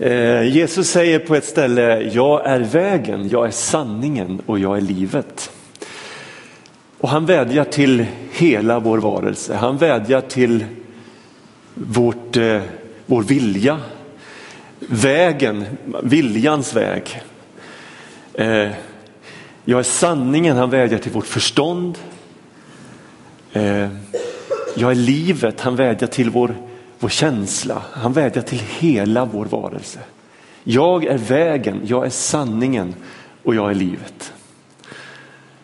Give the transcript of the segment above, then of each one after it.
Eh, Jesus säger på ett ställe, jag är vägen, jag är sanningen och jag är livet. Och han vädjar till hela vår varelse, han vädjar till vårt, eh, vår vilja, vägen, viljans väg. Eh, jag är sanningen, han vädjar till vårt förstånd. Eh, jag är livet, han vädjar till vår vår känsla. Han vädjar till hela vår varelse. Jag är vägen, jag är sanningen och jag är livet.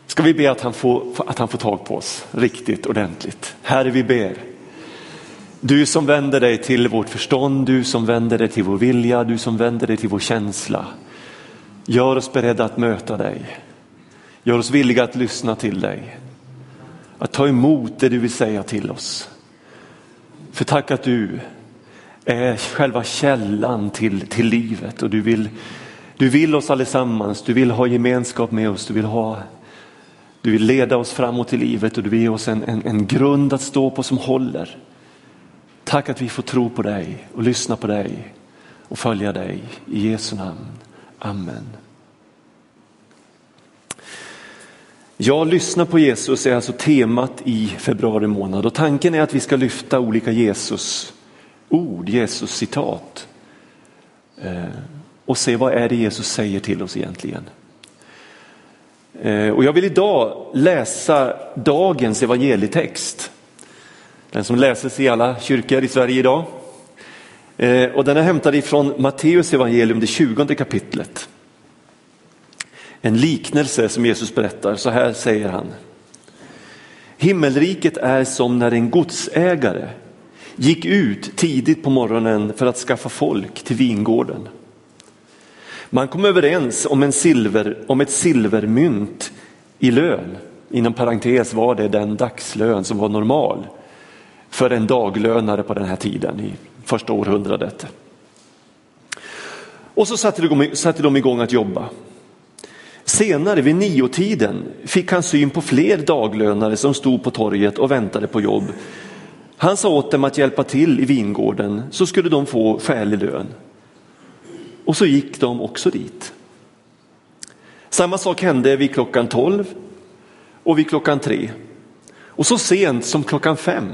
Ska vi be att han får, att han får tag på oss riktigt ordentligt. Herre vi ber. Du som vänder dig till vårt förstånd, du som vänder dig till vår vilja, du som vänder dig till vår känsla. Gör oss beredda att möta dig. Gör oss villiga att lyssna till dig. Att ta emot det du vill säga till oss. För tack att du är själva källan till, till livet och du vill, du vill oss allesammans, du vill ha gemenskap med oss, du vill, ha, du vill leda oss framåt i livet och du vill ge oss en, en, en grund att stå på som håller. Tack att vi får tro på dig och lyssna på dig och följa dig. I Jesu namn. Amen. Ja, lyssna på Jesus är alltså temat i februari månad och tanken är att vi ska lyfta olika Jesus ord, Jesus citat eh, och se vad är det Jesus säger till oss egentligen. Eh, och jag vill idag läsa dagens evangelietext. Den som läses i alla kyrkor i Sverige idag. Eh, och den är hämtad ifrån Matteus evangelium, det 20 kapitlet en liknelse som Jesus berättar. Så här säger han. Himmelriket är som när en godsägare gick ut tidigt på morgonen för att skaffa folk till vingården. Man kom överens om, en silver, om ett silvermynt i lön. Inom parentes var det den dagslön som var normal för en daglönare på den här tiden i första århundradet. Och så satte de igång att jobba. Senare vid niotiden fick han syn på fler daglönare som stod på torget och väntade på jobb. Han sa åt dem att hjälpa till i vingården så skulle de få skälig lön. Och så gick de också dit. Samma sak hände vid klockan tolv och vid klockan tre. Och så sent som klockan fem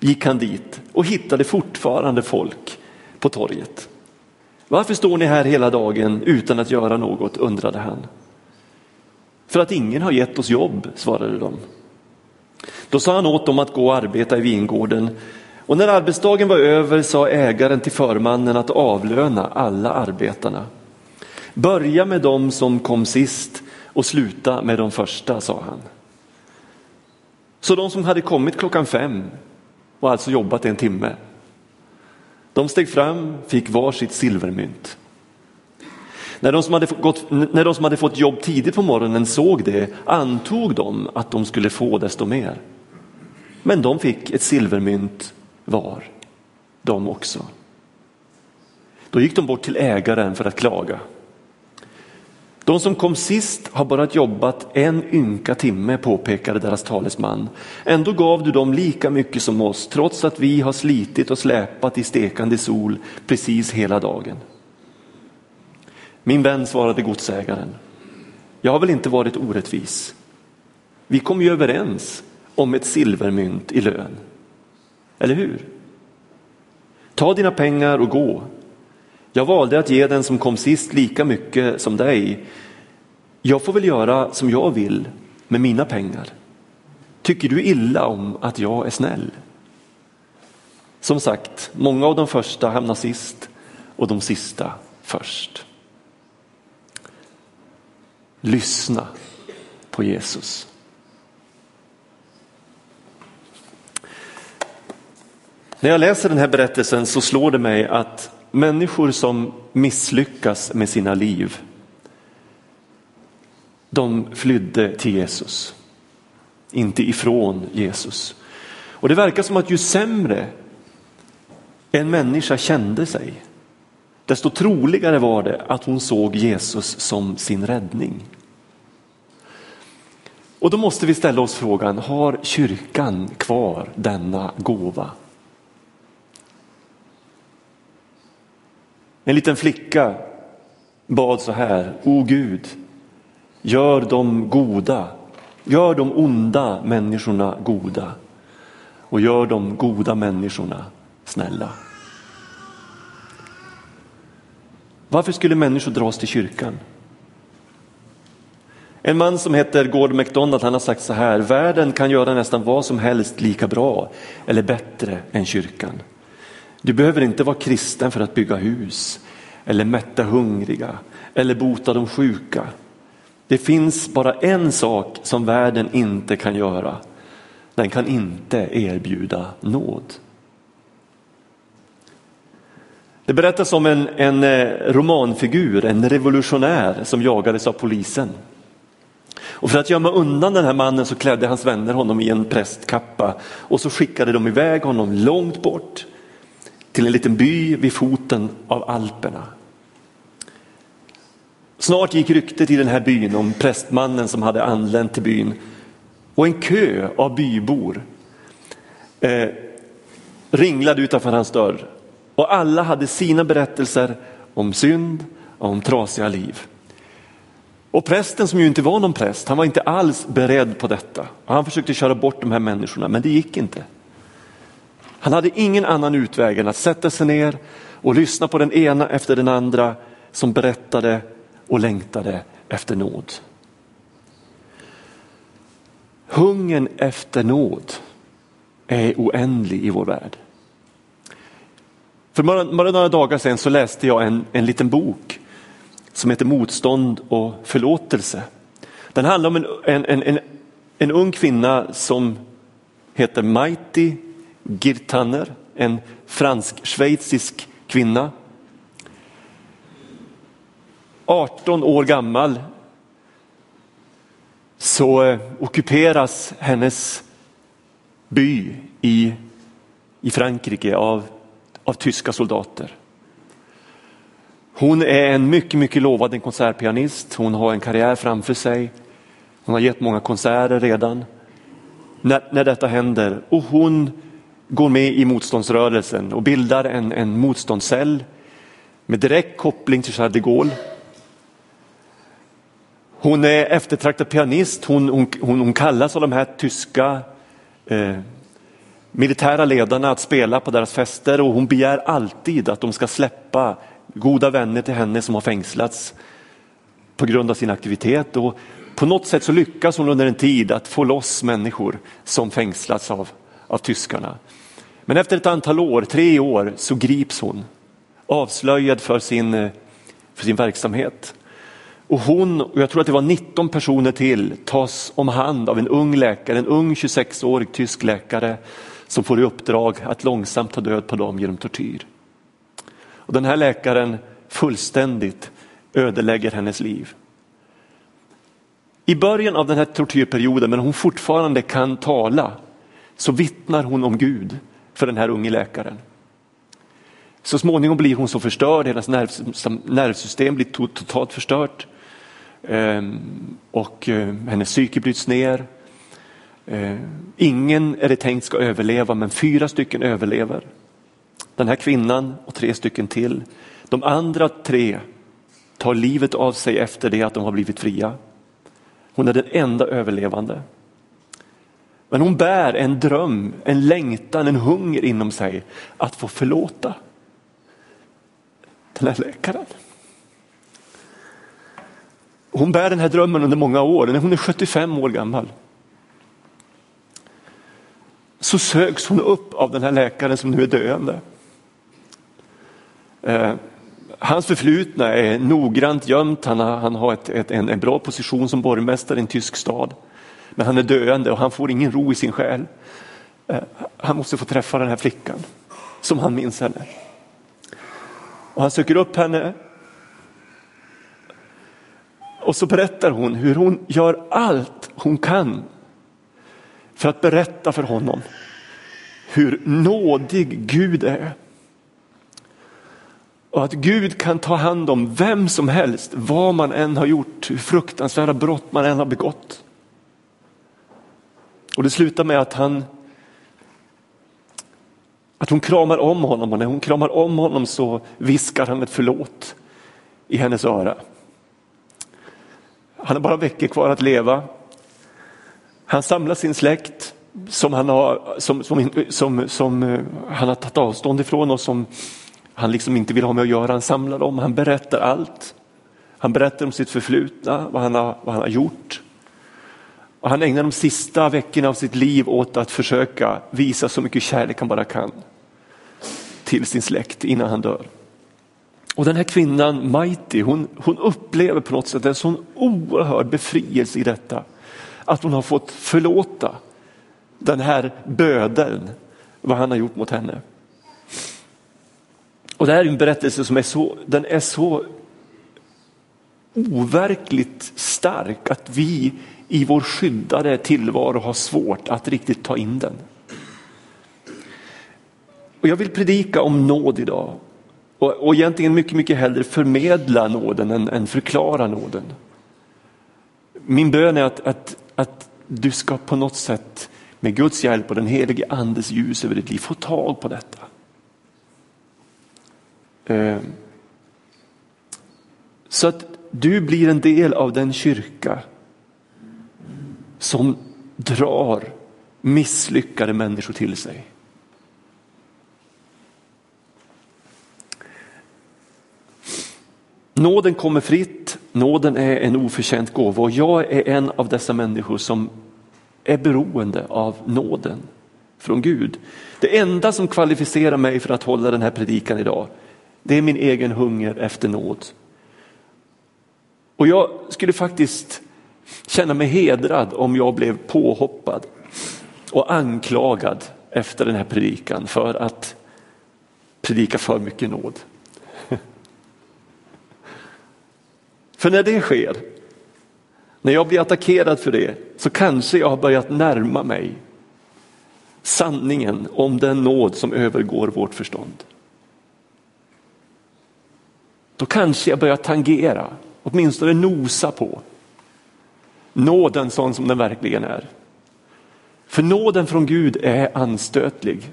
gick han dit och hittade fortfarande folk på torget. Varför står ni här hela dagen utan att göra något, undrade han. För att ingen har gett oss jobb, svarade de. Då sa han åt dem att gå och arbeta i vingården och när arbetsdagen var över sa ägaren till förmannen att avlöna alla arbetarna. Börja med dem som kom sist och sluta med de första, sa han. Så de som hade kommit klockan fem och alltså jobbat en timme de steg fram, fick var sitt silvermynt. När de, som hade gått, när de som hade fått jobb tidigt på morgonen såg det antog de att de skulle få desto mer. Men de fick ett silvermynt var, de också. Då gick de bort till ägaren för att klaga. De som kom sist har bara jobbat en ynka timme, påpekade deras talesman. Ändå gav du dem lika mycket som oss, trots att vi har slitit och släpat i stekande sol precis hela dagen. Min vän svarade godsägaren, jag har väl inte varit orättvis. Vi kom ju överens om ett silvermynt i lön. Eller hur? Ta dina pengar och gå. Jag valde att ge den som kom sist lika mycket som dig. Jag får väl göra som jag vill med mina pengar. Tycker du illa om att jag är snäll? Som sagt, många av de första hamnar sist och de sista först. Lyssna på Jesus. När jag läser den här berättelsen så slår det mig att människor som misslyckas med sina liv, de flydde till Jesus, inte ifrån Jesus. Och det verkar som att ju sämre en människa kände sig, desto troligare var det att hon såg Jesus som sin räddning. Och då måste vi ställa oss frågan, har kyrkan kvar denna gåva? En liten flicka bad så här, O Gud, gör de goda, gör de onda människorna goda och gör de goda människorna snälla. Varför skulle människor dras till kyrkan? En man som heter Gordon MacDonald han har sagt så här, världen kan göra nästan vad som helst lika bra eller bättre än kyrkan. Du behöver inte vara kristen för att bygga hus eller mätta hungriga eller bota de sjuka. Det finns bara en sak som världen inte kan göra. Den kan inte erbjuda nåd. Det berättas om en, en eh, romanfigur, en revolutionär som jagades av polisen. Och för att gömma undan den här mannen så klädde hans vänner honom i en prästkappa och så skickade de iväg honom långt bort till en liten by vid foten av Alperna. Snart gick ryktet i den här byn om prästmannen som hade anlänt till byn och en kö av bybor eh, ringlade utanför hans dörr och alla hade sina berättelser om synd och om trasiga liv. Och prästen som ju inte var någon präst, han var inte alls beredd på detta. Han försökte köra bort de här människorna, men det gick inte. Han hade ingen annan utväg än att sätta sig ner och lyssna på den ena efter den andra som berättade och längtade efter nåd. Hungern efter nåd är oändlig i vår värld. För bara, några dagar sedan så läste jag en, en liten bok som heter Motstånd och förlåtelse. Den handlar om en, en, en, en ung kvinna som heter Mighty Girtanner, en fransk-schweizisk kvinna. 18 år gammal så eh, ockuperas hennes by i, i Frankrike av, av tyska soldater. Hon är en mycket, mycket lovad konsertpianist. Hon har en karriär framför sig. Hon har gett många konserter redan. När, när detta händer och hon går med i motståndsrörelsen och bildar en, en motståndscell med direkt koppling till Charles de Gaulle. Hon är eftertraktad pianist, hon, hon, hon, hon kallas av de här tyska eh, militära ledarna att spela på deras fester och hon begär alltid att de ska släppa goda vänner till henne som har fängslats på grund av sin aktivitet. Och på något sätt så lyckas hon under en tid att få loss människor som fängslats av, av tyskarna. Men efter ett antal år, tre år, så grips hon avslöjad för sin, eh, för sin verksamhet. Och hon, och jag tror att det var 19 personer till, tas om hand av en ung läkare, en ung 26-årig tysk läkare som får i uppdrag att långsamt ta död på dem genom tortyr. Och den här läkaren fullständigt ödelägger hennes liv. I början av den här tortyrperioden, när hon fortfarande kan tala, så vittnar hon om Gud för den här unge läkaren. Så småningom blir hon så förstörd, hennes nervsystem blir totalt förstört. Ehm, och eh, hennes psyke bryts ner. Ehm, ingen är det tänkt ska överleva, men fyra stycken överlever. Den här kvinnan och tre stycken till. De andra tre tar livet av sig efter det att de har blivit fria. Hon är den enda överlevande. Men hon bär en dröm, en längtan, en hunger inom sig att få förlåta den här läkaren. Hon bär den här drömmen under många år. När hon är 75 år gammal så söks hon upp av den här läkaren som nu är döende. Eh, hans förflutna är noggrant gömt. Han har, han har ett, ett, en, en bra position som borgmästare i en tysk stad. Men han är döende och han får ingen ro i sin själ. Eh, han måste få träffa den här flickan som han minns henne. Och han söker upp henne. Och så berättar hon hur hon gör allt hon kan för att berätta för honom hur nådig Gud är. Och att Gud kan ta hand om vem som helst, vad man än har gjort, hur fruktansvärda brott man än har begått. Och det slutar med att han, Att hon kramar om honom och när hon kramar om honom så viskar han ett förlåt i hennes öra. Han har bara veckor kvar att leva. Han samlar sin släkt som han har, som, som, som, som eh, han har tagit avstånd ifrån och som han liksom inte vill ha med att göra. Han samlar dem, han berättar allt. Han berättar om sitt förflutna, vad han har, vad han har gjort. Och han ägnar de sista veckorna av sitt liv åt att försöka visa så mycket kärlek han bara kan till sin släkt innan han dör. Och den här kvinnan, Mighty, hon, hon upplever på något sätt en sån oerhörd befrielse i detta. Att hon har fått förlåta den här bödeln, vad han har gjort mot henne. Och det här är en berättelse som är så, den är så overkligt stark att vi i vår skyddade tillvaro har svårt att riktigt ta in den. Och jag vill predika om nåd idag och, och egentligen mycket, mycket hellre förmedla nåden än, än förklara nåden. Min bön är att, att, att du ska på något sätt med Guds hjälp och den helige andes ljus över ditt liv få tag på detta. Eh, så att du blir en del av den kyrka som drar misslyckade människor till sig. Nåden kommer fritt, nåden är en oförtjänt gåva och jag är en av dessa människor som är beroende av nåden från Gud. Det enda som kvalificerar mig för att hålla den här predikan idag, det är min egen hunger efter nåd. Och jag skulle faktiskt känna mig hedrad om jag blev påhoppad och anklagad efter den här predikan för att predika för mycket nåd. För när det sker, när jag blir attackerad för det, så kanske jag har börjat närma mig sanningen om den nåd som övergår vårt förstånd. Då kanske jag börjar tangera, åtminstone nosa på nåden sån som den verkligen är. För nåden från Gud är anstötlig.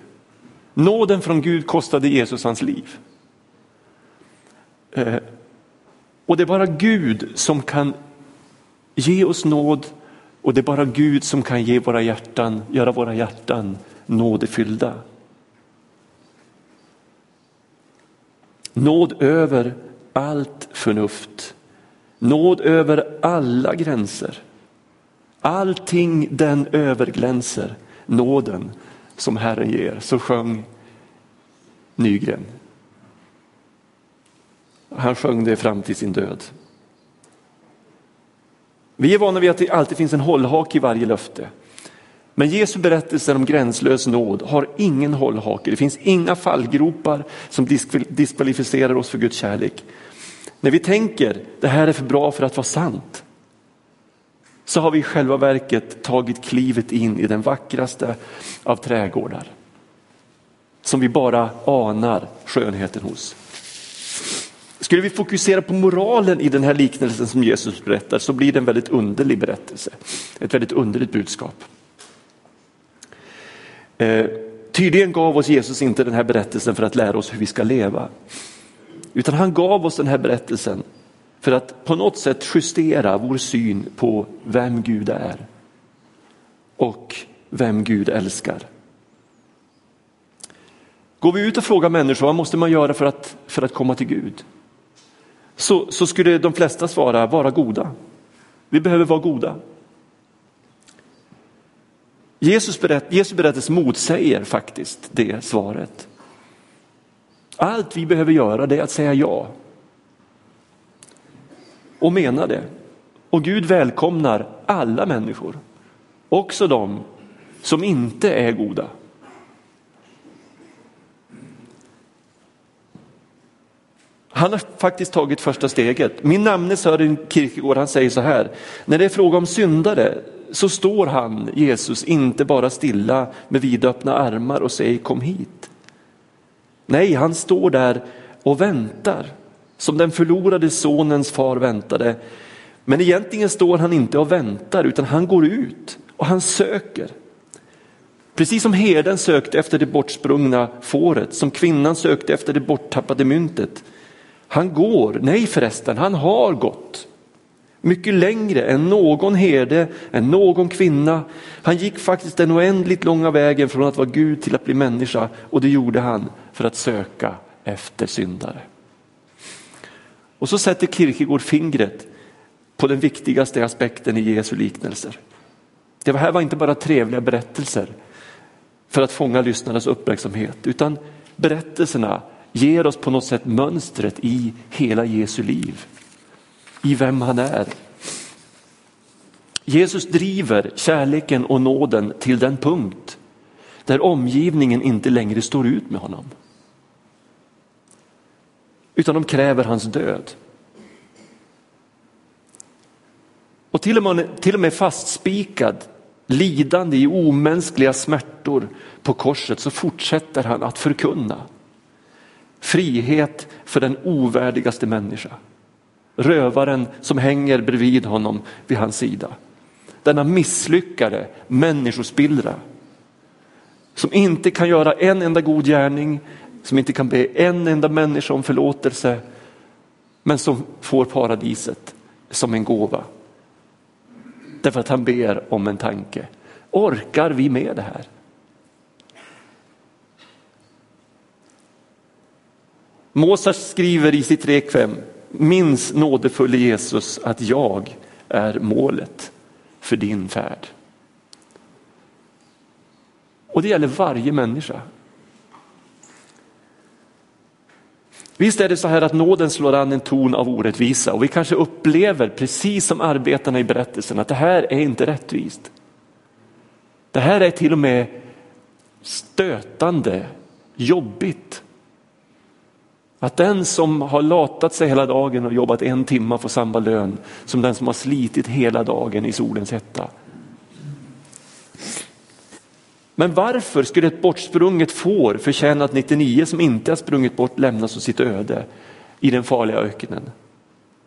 Nåden från Gud kostade Jesus hans liv. Eh, och det är bara Gud som kan ge oss nåd och det är bara Gud som kan ge våra hjärtan, göra våra hjärtan nådefyllda. Nåd över allt förnuft. Nåd över alla gränser. Allting den överglänser nåden som Herren ger. Så sjöng Nygren. Han sjöng det fram till sin död. Vi är vana vid att det alltid finns en hållhake i varje löfte. Men Jesu berättelse om gränslös nåd har ingen hållhake. Det finns inga fallgropar som diskvalificerar oss för Guds kärlek. När vi tänker det här är för bra för att vara sant så har vi i själva verket tagit klivet in i den vackraste av trädgårdar. Som vi bara anar skönheten hos. Skulle vi fokusera på moralen i den här liknelsen som Jesus berättar så blir det en väldigt underlig berättelse. Ett väldigt underligt budskap. Eh, tydligen gav oss Jesus inte den här berättelsen för att lära oss hur vi ska leva. Utan han gav oss den här berättelsen för att på något sätt justera vår syn på vem Gud är och vem Gud älskar. Går vi ut och frågar människor vad måste man göra för att, för att komma till Gud? Så, så skulle de flesta svara vara goda. Vi behöver vara goda. Jesus, berätt, Jesus berättelse motsäger faktiskt det svaret. Allt vi behöver göra det är att säga ja. Och mena det. Och Gud välkomnar alla människor. Också de som inte är goda. Han har faktiskt tagit första steget. Min namne Sören Kierkegaard han säger så här, när det är fråga om syndare så står han, Jesus, inte bara stilla med vidöppna armar och säger kom hit. Nej, han står där och väntar som den förlorade sonens far väntade. Men egentligen står han inte och väntar utan han går ut och han söker. Precis som herden sökte efter det bortsprungna fåret, som kvinnan sökte efter det borttappade myntet. Han går, nej förresten, han har gått mycket längre än någon herde, än någon kvinna. Han gick faktiskt den oändligt långa vägen från att vara Gud till att bli människa och det gjorde han för att söka efter syndare. Och så sätter Kierkegaard fingret på den viktigaste aspekten i Jesu liknelser. Det här var inte bara trevliga berättelser för att fånga lyssnarnas uppmärksamhet utan berättelserna ger oss på något sätt mönstret i hela Jesu liv i vem han är. Jesus driver kärleken och nåden till den punkt där omgivningen inte längre står ut med honom. Utan de kräver hans död. Och till och med, till och med fastspikad, lidande i omänskliga smärtor på korset så fortsätter han att förkunna frihet för den ovärdigaste människa rövaren som hänger bredvid honom vid hans sida. Denna misslyckade människospillra som inte kan göra en enda god gärning, som inte kan be en enda människa om förlåtelse, men som får paradiset som en gåva. Därför att han ber om en tanke. Orkar vi med det här? Mozart skriver i sitt rekvem Minns nådefulle Jesus att jag är målet för din färd. Och det gäller varje människa. Visst är det så här att nåden slår an en ton av orättvisa och vi kanske upplever precis som arbetarna i berättelsen att det här är inte rättvist. Det här är till och med stötande, jobbigt. Att den som har latat sig hela dagen och jobbat en timme får samma lön som den som har slitit hela dagen i solens hetta. Men varför skulle ett bortsprunget får förtjäna att 99 som inte har sprungit bort lämnas åt sitt öde i den farliga öknen?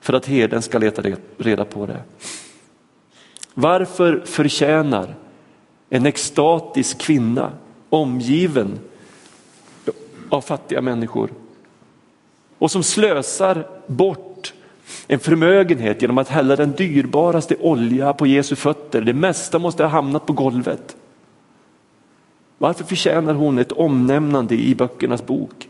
För att herden ska leta reda på det. Varför förtjänar en extatisk kvinna omgiven av fattiga människor och som slösar bort en förmögenhet genom att hälla den dyrbaraste olja på Jesu fötter. Det mesta måste ha hamnat på golvet. Varför förtjänar hon ett omnämnande i böckernas bok?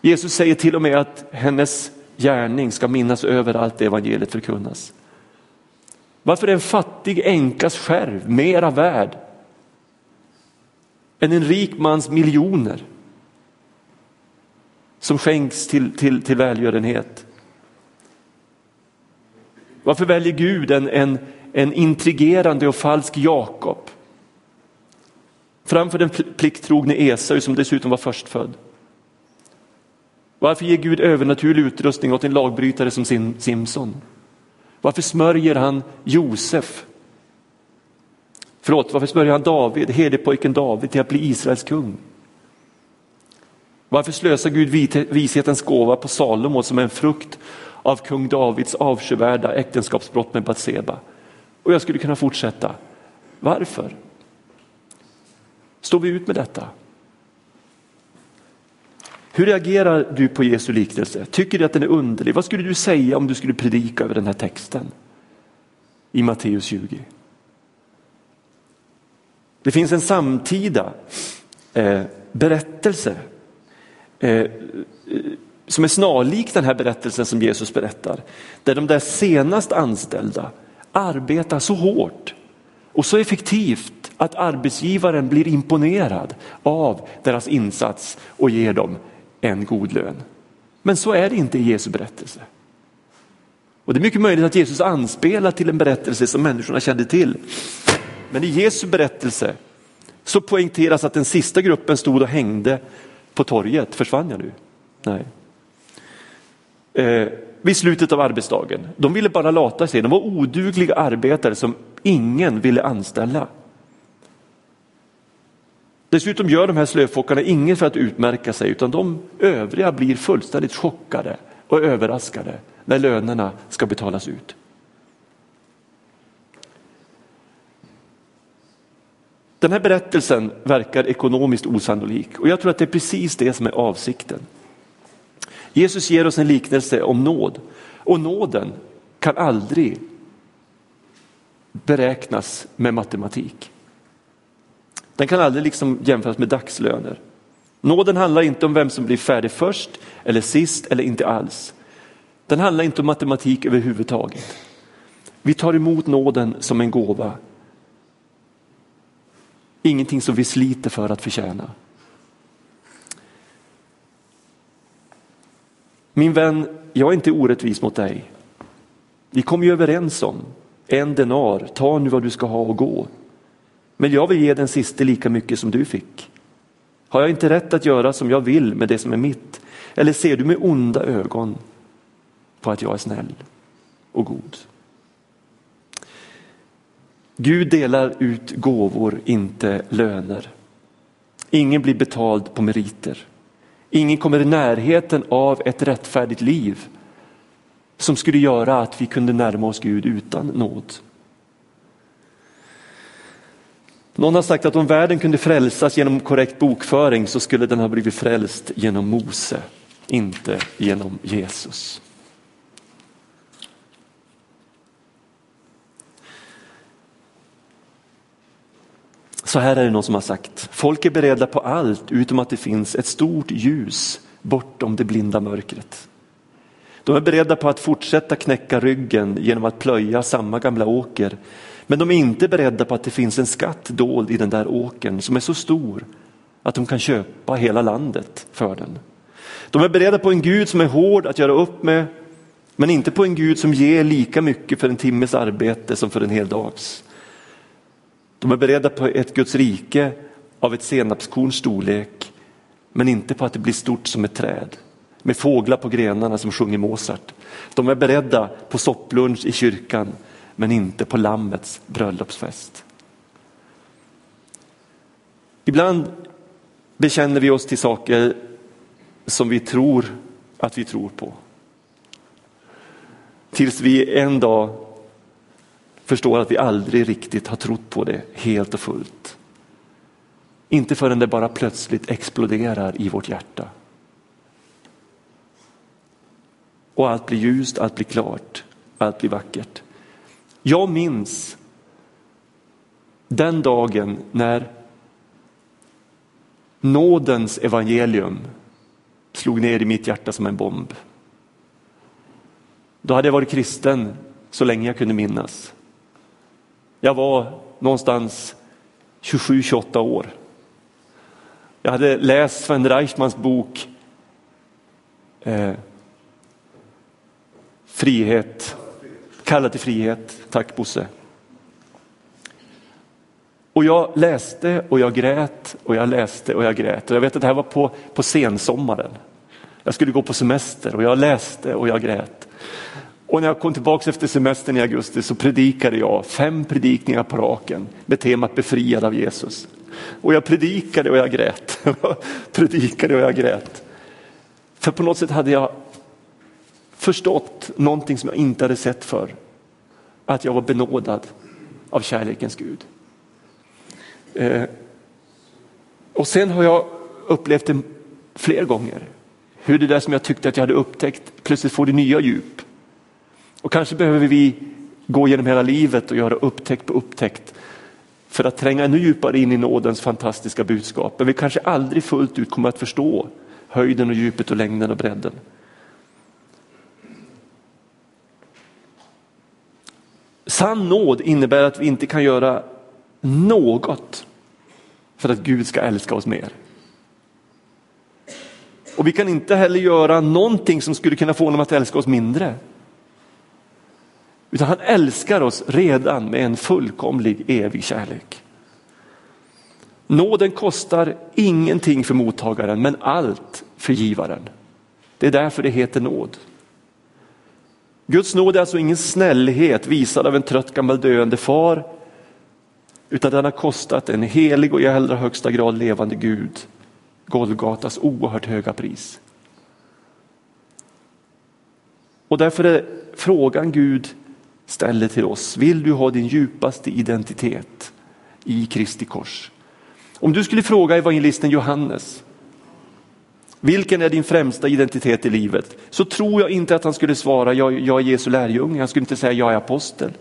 Jesus säger till och med att hennes gärning ska minnas överallt det evangeliet förkunnas. Varför är en fattig änkas skärv mera värd än en rik mans miljoner? som skänks till, till, till välgörenhet. Varför väljer Gud en, en, en intrigerande och falsk Jakob framför den plikttrogne Esau som dessutom var förstfödd? Varför ger Gud övernaturlig utrustning åt en lagbrytare som Simson? Varför smörjer han Josef? Förlåt, varför smörjer han David, herdepojken David till att bli Israels kung? Varför slösar Gud vishetens gåva på Salomo som en frukt av kung Davids avskyvärda äktenskapsbrott med Batseba? Och jag skulle kunna fortsätta. Varför? Står vi ut med detta? Hur reagerar du på Jesu liknelse? Tycker du att den är underlig? Vad skulle du säga om du skulle predika över den här texten i Matteus 20? Det finns en samtida eh, berättelse Eh, som är snarlik den här berättelsen som Jesus berättar. Där de där senast anställda arbetar så hårt och så effektivt att arbetsgivaren blir imponerad av deras insats och ger dem en god lön. Men så är det inte i Jesu berättelse. Och Det är mycket möjligt att Jesus anspelar till en berättelse som människorna kände till. Men i Jesu berättelse så poängteras att den sista gruppen stod och hängde på torget. Försvann jag nu? Nej. Eh, vid slutet av arbetsdagen. De ville bara lata sig. De var odugliga arbetare som ingen ville anställa. Dessutom gör de här slöfockarna inget för att utmärka sig utan de övriga blir fullständigt chockade och överraskade när lönerna ska betalas ut. Den här berättelsen verkar ekonomiskt osannolik och jag tror att det är precis det som är avsikten. Jesus ger oss en liknelse om nåd och nåden kan aldrig beräknas med matematik. Den kan aldrig liksom jämföras med dagslöner. Nåden handlar inte om vem som blir färdig först eller sist eller inte alls. Den handlar inte om matematik överhuvudtaget. Vi tar emot nåden som en gåva. Ingenting som vi sliter för att förtjäna. Min vän, jag är inte orättvis mot dig. Vi kom ju överens om en denar, ta nu vad du ska ha och gå. Men jag vill ge den siste lika mycket som du fick. Har jag inte rätt att göra som jag vill med det som är mitt? Eller ser du med onda ögon på att jag är snäll och god? Gud delar ut gåvor, inte löner. Ingen blir betald på meriter. Ingen kommer i närheten av ett rättfärdigt liv som skulle göra att vi kunde närma oss Gud utan nåd. Någon har sagt att om världen kunde frälsas genom korrekt bokföring så skulle den ha blivit frälst genom Mose, inte genom Jesus. Så här är det någon som har sagt, folk är beredda på allt utom att det finns ett stort ljus bortom det blinda mörkret. De är beredda på att fortsätta knäcka ryggen genom att plöja samma gamla åker. Men de är inte beredda på att det finns en skatt dold i den där åkern som är så stor att de kan köpa hela landet för den. De är beredda på en Gud som är hård att göra upp med, men inte på en Gud som ger lika mycket för en timmes arbete som för en hel dags. De är beredda på ett Guds rike av ett senapskorns storlek, men inte på att det blir stort som ett träd med fåglar på grenarna som sjunger Mozart. De är beredda på sopplunch i kyrkan men inte på Lammets bröllopsfest. Ibland bekänner vi oss till saker som vi tror att vi tror på. Tills vi en dag förstår att vi aldrig riktigt har trott på det helt och fullt. Inte förrän det bara plötsligt exploderar i vårt hjärta. Och allt blir ljust, allt blir klart, allt blir vackert. Jag minns den dagen när nådens evangelium slog ner i mitt hjärta som en bomb. Då hade jag varit kristen så länge jag kunde minnas. Jag var någonstans 27-28 år. Jag hade läst Sven Reichmans bok eh, Frihet, kalla till frihet. Tack Bosse. Och jag läste och jag grät och jag läste och jag grät. Och jag vet att det här var på, på sensommaren. Jag skulle gå på semester och jag läste och jag grät. Och när jag kom tillbaka efter semestern i augusti så predikade jag fem predikningar på raken med temat befriad av Jesus. Och jag predikade och jag grät. predikade och jag grät. För på något sätt hade jag förstått någonting som jag inte hade sett för. Att jag var benådad av kärlekens Gud. Eh, och sen har jag upplevt det fler gånger. Hur det där som jag tyckte att jag hade upptäckt plötsligt får det nya djup. Och kanske behöver vi gå genom hela livet och göra upptäckt på upptäckt för att tränga ännu djupare in i nådens fantastiska budskap. Men vi kanske aldrig fullt ut kommer att förstå höjden och djupet och längden och bredden. Sann nåd innebär att vi inte kan göra något för att Gud ska älska oss mer. Och vi kan inte heller göra någonting som skulle kunna få honom att älska oss mindre. Utan han älskar oss redan med en fullkomlig evig kärlek. Nåden kostar ingenting för mottagaren men allt för givaren. Det är därför det heter nåd. Guds nåd är alltså ingen snällhet visad av en trött gammal döende far, utan den har kostat en helig och i allra högsta grad levande Gud Golgatas oerhört höga pris. Och därför är frågan Gud ställer till oss, vill du ha din djupaste identitet i Kristi kors? Om du skulle fråga evangelisten Johannes, vilken är din främsta identitet i livet? Så tror jag inte att han skulle svara, jag, jag är Jesu lärjunge. Han skulle inte säga, jag är apostel.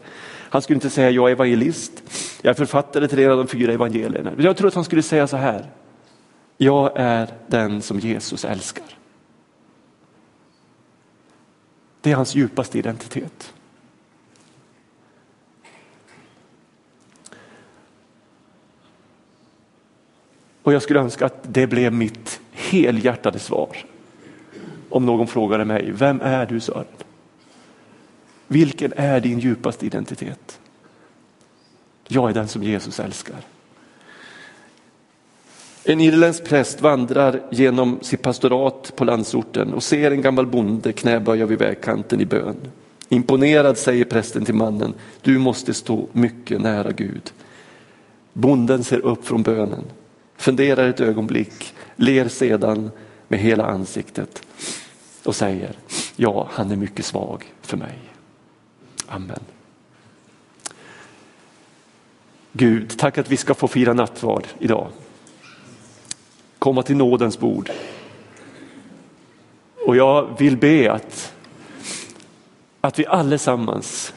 Han skulle inte säga, jag är evangelist. Jag är författare till en av de fyra evangelierna. Jag tror att han skulle säga så här, jag är den som Jesus älskar. Det är hans djupaste identitet. Och jag skulle önska att det blev mitt helhjärtade svar. Om någon frågade mig, vem är du Sören? Vilken är din djupaste identitet? Jag är den som Jesus älskar. En irländsk präst vandrar genom sitt pastorat på landsorten och ser en gammal bonde knäböja vid vägkanten i bön. Imponerad säger prästen till mannen, du måste stå mycket nära Gud. Bonden ser upp från bönen, funderar ett ögonblick, ler sedan med hela ansiktet och säger, ja han är mycket svag för mig. Amen. Gud, tack att vi ska få fira nattvard idag komma till nådens bord. Och jag vill be att, att vi allesammans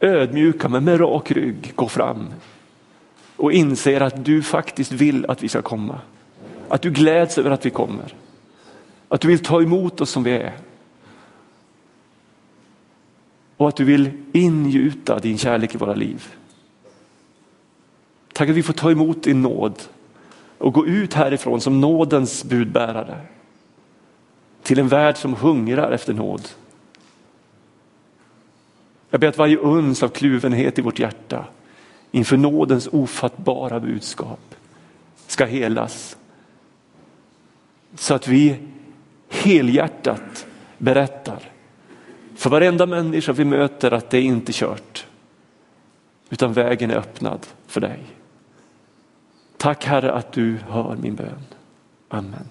ödmjuka men med rak rygg går fram och inser att du faktiskt vill att vi ska komma. Att du gläds över att vi kommer. Att du vill ta emot oss som vi är. Och att du vill ingjuta din kärlek i våra liv. Tack att vi får ta emot din nåd och gå ut härifrån som nådens budbärare till en värld som hungrar efter nåd. Jag ber att varje uns av kluvenhet i vårt hjärta inför nådens ofattbara budskap ska helas. Så att vi helhjärtat berättar för varenda människa vi möter att det är inte kört. Utan vägen är öppnad för dig. Tack Herre att du hör min bön. Amen.